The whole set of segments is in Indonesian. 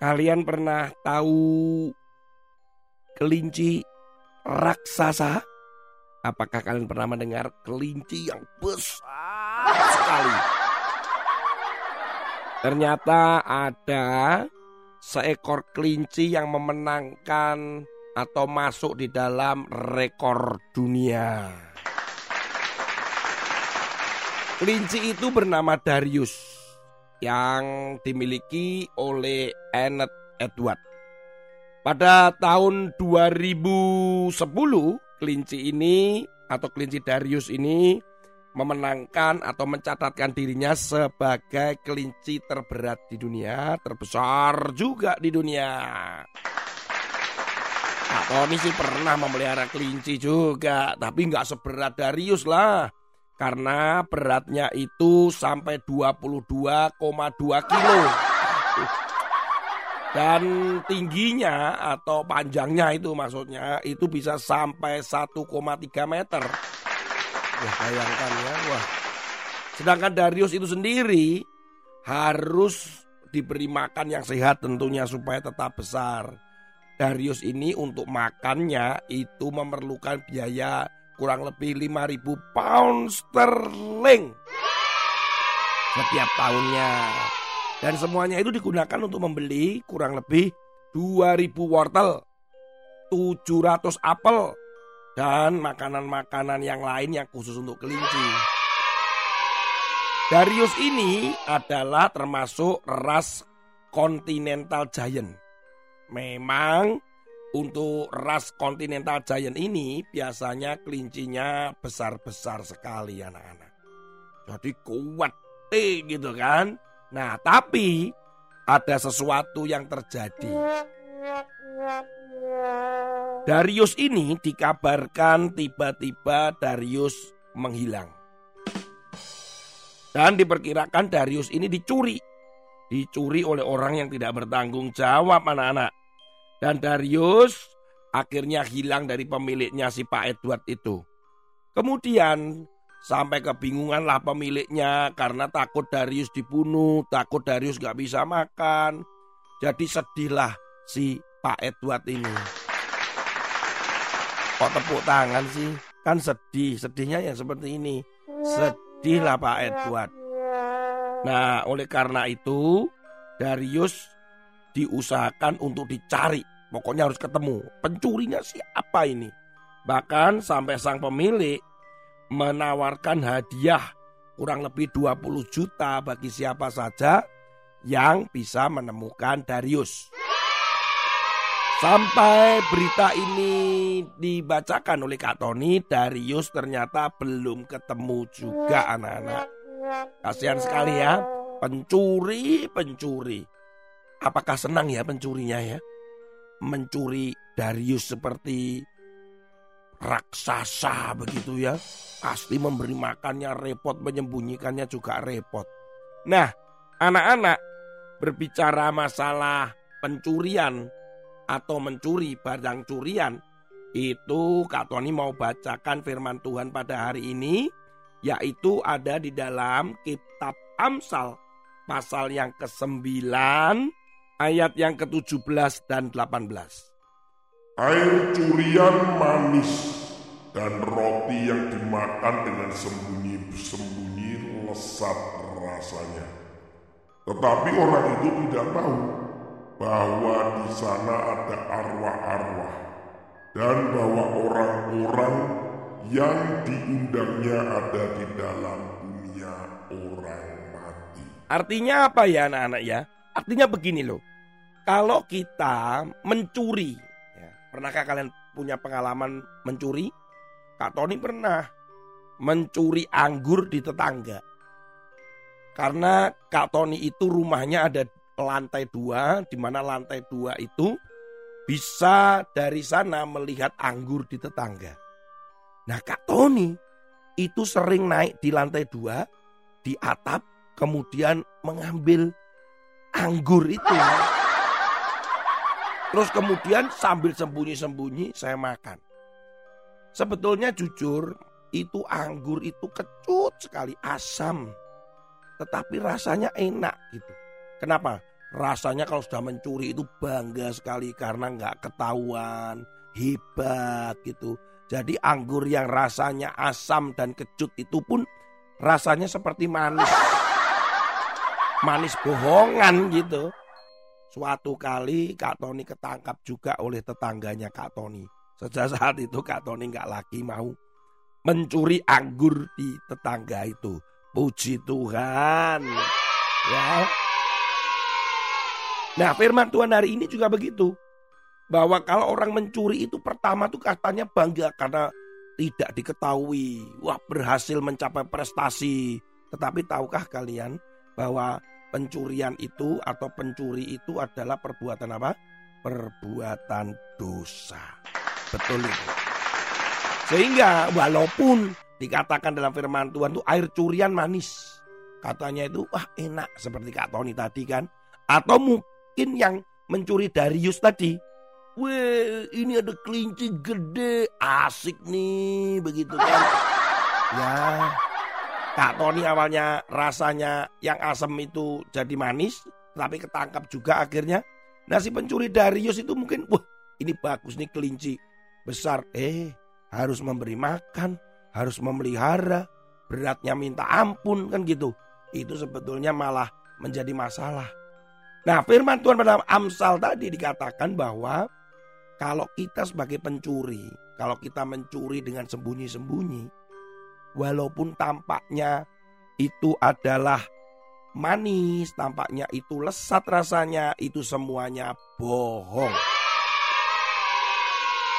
Kalian pernah tahu kelinci raksasa? Apakah kalian pernah mendengar kelinci yang besar sekali? Ternyata ada seekor kelinci yang memenangkan atau masuk di dalam rekor dunia. Kelinci itu bernama Darius yang dimiliki oleh Annette Edward. Pada tahun 2010, kelinci ini atau kelinci Darius ini memenangkan atau mencatatkan dirinya sebagai kelinci terberat di dunia, terbesar juga di dunia. Nah, Tony sih pernah memelihara kelinci juga, tapi nggak seberat Darius lah karena beratnya itu sampai 22,2 kilo. Dan tingginya atau panjangnya itu maksudnya itu bisa sampai 1,3 meter. Wah bayangkan ya, wah. Sedangkan Darius itu sendiri harus diberi makan yang sehat tentunya supaya tetap besar. Darius ini untuk makannya itu memerlukan biaya kurang lebih 5000 pound sterling setiap tahunnya. Dan semuanya itu digunakan untuk membeli kurang lebih 2000 wortel, 700 apel, dan makanan-makanan yang lain yang khusus untuk kelinci. Darius ini adalah termasuk ras Continental Giant. Memang untuk ras Continental Giant ini biasanya kelincinya besar-besar sekali anak-anak. Jadi kuat eh gitu kan. Nah tapi ada sesuatu yang terjadi. Darius ini dikabarkan tiba-tiba Darius menghilang. Dan diperkirakan Darius ini dicuri. Dicuri oleh orang yang tidak bertanggung jawab anak-anak. Dan Darius akhirnya hilang dari pemiliknya si Pak Edward itu. Kemudian sampai kebingungan lah pemiliknya karena takut Darius dibunuh, takut Darius gak bisa makan. Jadi sedihlah si Pak Edward ini. Kok tepuk tangan sih? Kan sedih, sedihnya yang seperti ini. Sedihlah Pak Edward. Nah, oleh karena itu Darius diusahakan untuk dicari. Pokoknya harus ketemu. Pencurinya siapa ini? Bahkan sampai sang pemilik menawarkan hadiah kurang lebih 20 juta bagi siapa saja yang bisa menemukan Darius. Sampai berita ini dibacakan oleh Kak Tony, Darius ternyata belum ketemu juga anak-anak. Kasihan sekali ya, pencuri-pencuri. Apakah senang ya pencurinya ya? Mencuri Darius seperti raksasa begitu ya. Pasti memberi makannya repot, menyembunyikannya juga repot. Nah, anak-anak berbicara masalah pencurian atau mencuri barang curian, itu Kak Tony mau bacakan firman Tuhan pada hari ini, yaitu ada di dalam kitab Amsal pasal yang ke-9 ayat yang ke-17 dan 18. Air curian manis dan roti yang dimakan dengan sembunyi-sembunyi lesat rasanya. Tetapi orang itu tidak tahu bahwa di sana ada arwah-arwah dan bahwa orang-orang yang diundangnya ada di dalam dunia orang mati. Artinya apa ya anak-anak ya? Artinya begini loh. Kalau kita mencuri, ya, pernahkah kalian punya pengalaman mencuri? Kak Tony pernah mencuri anggur di tetangga. Karena Kak Tony itu rumahnya ada lantai dua, di mana lantai dua itu bisa dari sana melihat anggur di tetangga. Nah Kak Tony itu sering naik di lantai dua, di atap, kemudian mengambil anggur itu. Terus kemudian sambil sembunyi-sembunyi saya makan. Sebetulnya jujur itu anggur itu kecut sekali asam. Tetapi rasanya enak gitu. Kenapa? Rasanya kalau sudah mencuri itu bangga sekali karena nggak ketahuan, hebat gitu. Jadi anggur yang rasanya asam dan kecut itu pun rasanya seperti manis. Manis bohongan gitu. Suatu kali Kak Tony ketangkap juga oleh tetangganya Kak Tony. Sejak saat itu Kak Tony nggak lagi mau mencuri anggur di tetangga itu. Puji Tuhan. Ya. Nah firman Tuhan hari ini juga begitu. Bahwa kalau orang mencuri itu pertama tuh katanya bangga karena tidak diketahui. Wah berhasil mencapai prestasi. Tetapi tahukah kalian bahwa pencurian itu atau pencuri itu adalah perbuatan apa? Perbuatan dosa. Betul itu. Sehingga walaupun dikatakan dalam firman Tuhan itu air curian manis. Katanya itu wah enak seperti Kak Tony tadi kan. Atau mungkin yang mencuri Darius tadi. Weh ini ada kelinci gede asik nih begitu kan. Ya Kak Tony awalnya rasanya yang asam itu jadi manis, tapi ketangkap juga akhirnya. Nah si pencuri Darius itu mungkin, wah ini bagus nih kelinci besar. Eh harus memberi makan, harus memelihara, beratnya minta ampun kan gitu. Itu sebetulnya malah menjadi masalah. Nah firman Tuhan pada Amsal tadi dikatakan bahwa kalau kita sebagai pencuri, kalau kita mencuri dengan sembunyi-sembunyi, walaupun tampaknya itu adalah manis, tampaknya itu lesat rasanya, itu semuanya bohong.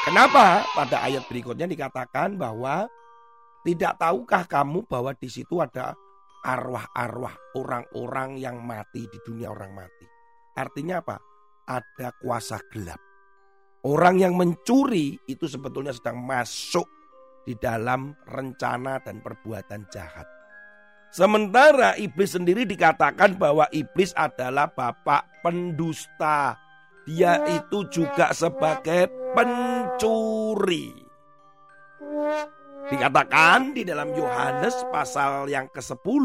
Kenapa? Pada ayat berikutnya dikatakan bahwa tidak tahukah kamu bahwa di situ ada arwah-arwah orang-orang yang mati di dunia orang mati. Artinya apa? Ada kuasa gelap. Orang yang mencuri itu sebetulnya sedang masuk di dalam rencana dan perbuatan jahat. Sementara iblis sendiri dikatakan bahwa iblis adalah bapak pendusta. Dia itu juga sebagai pencuri. Dikatakan di dalam Yohanes pasal yang ke-10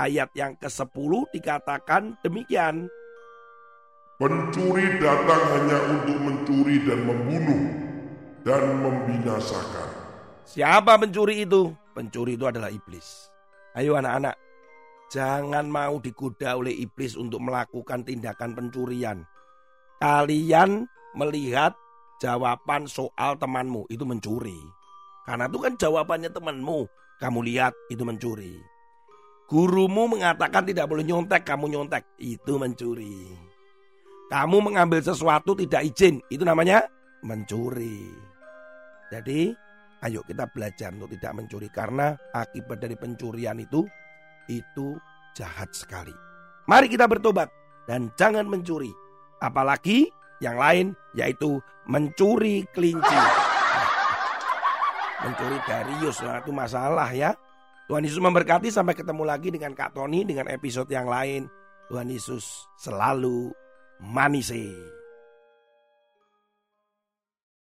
ayat yang ke-10 dikatakan demikian. Pencuri datang hanya untuk mencuri dan membunuh dan membinasakan. Siapa pencuri itu? Pencuri itu adalah iblis. Ayo anak-anak, jangan mau digoda oleh iblis untuk melakukan tindakan pencurian. Kalian melihat jawaban soal temanmu itu mencuri. Karena itu kan jawabannya temanmu. Kamu lihat itu mencuri. Gurumu mengatakan tidak boleh nyontek, kamu nyontek. Itu mencuri. Kamu mengambil sesuatu tidak izin, itu namanya mencuri. Jadi Ayo kita belajar untuk tidak mencuri karena akibat dari pencurian itu itu jahat sekali. Mari kita bertobat dan jangan mencuri. Apalagi yang lain yaitu mencuri kelinci. Mencuri Darius nah, itu masalah ya. Tuhan Yesus memberkati sampai ketemu lagi dengan Kak Tony dengan episode yang lain. Tuhan Yesus selalu manis.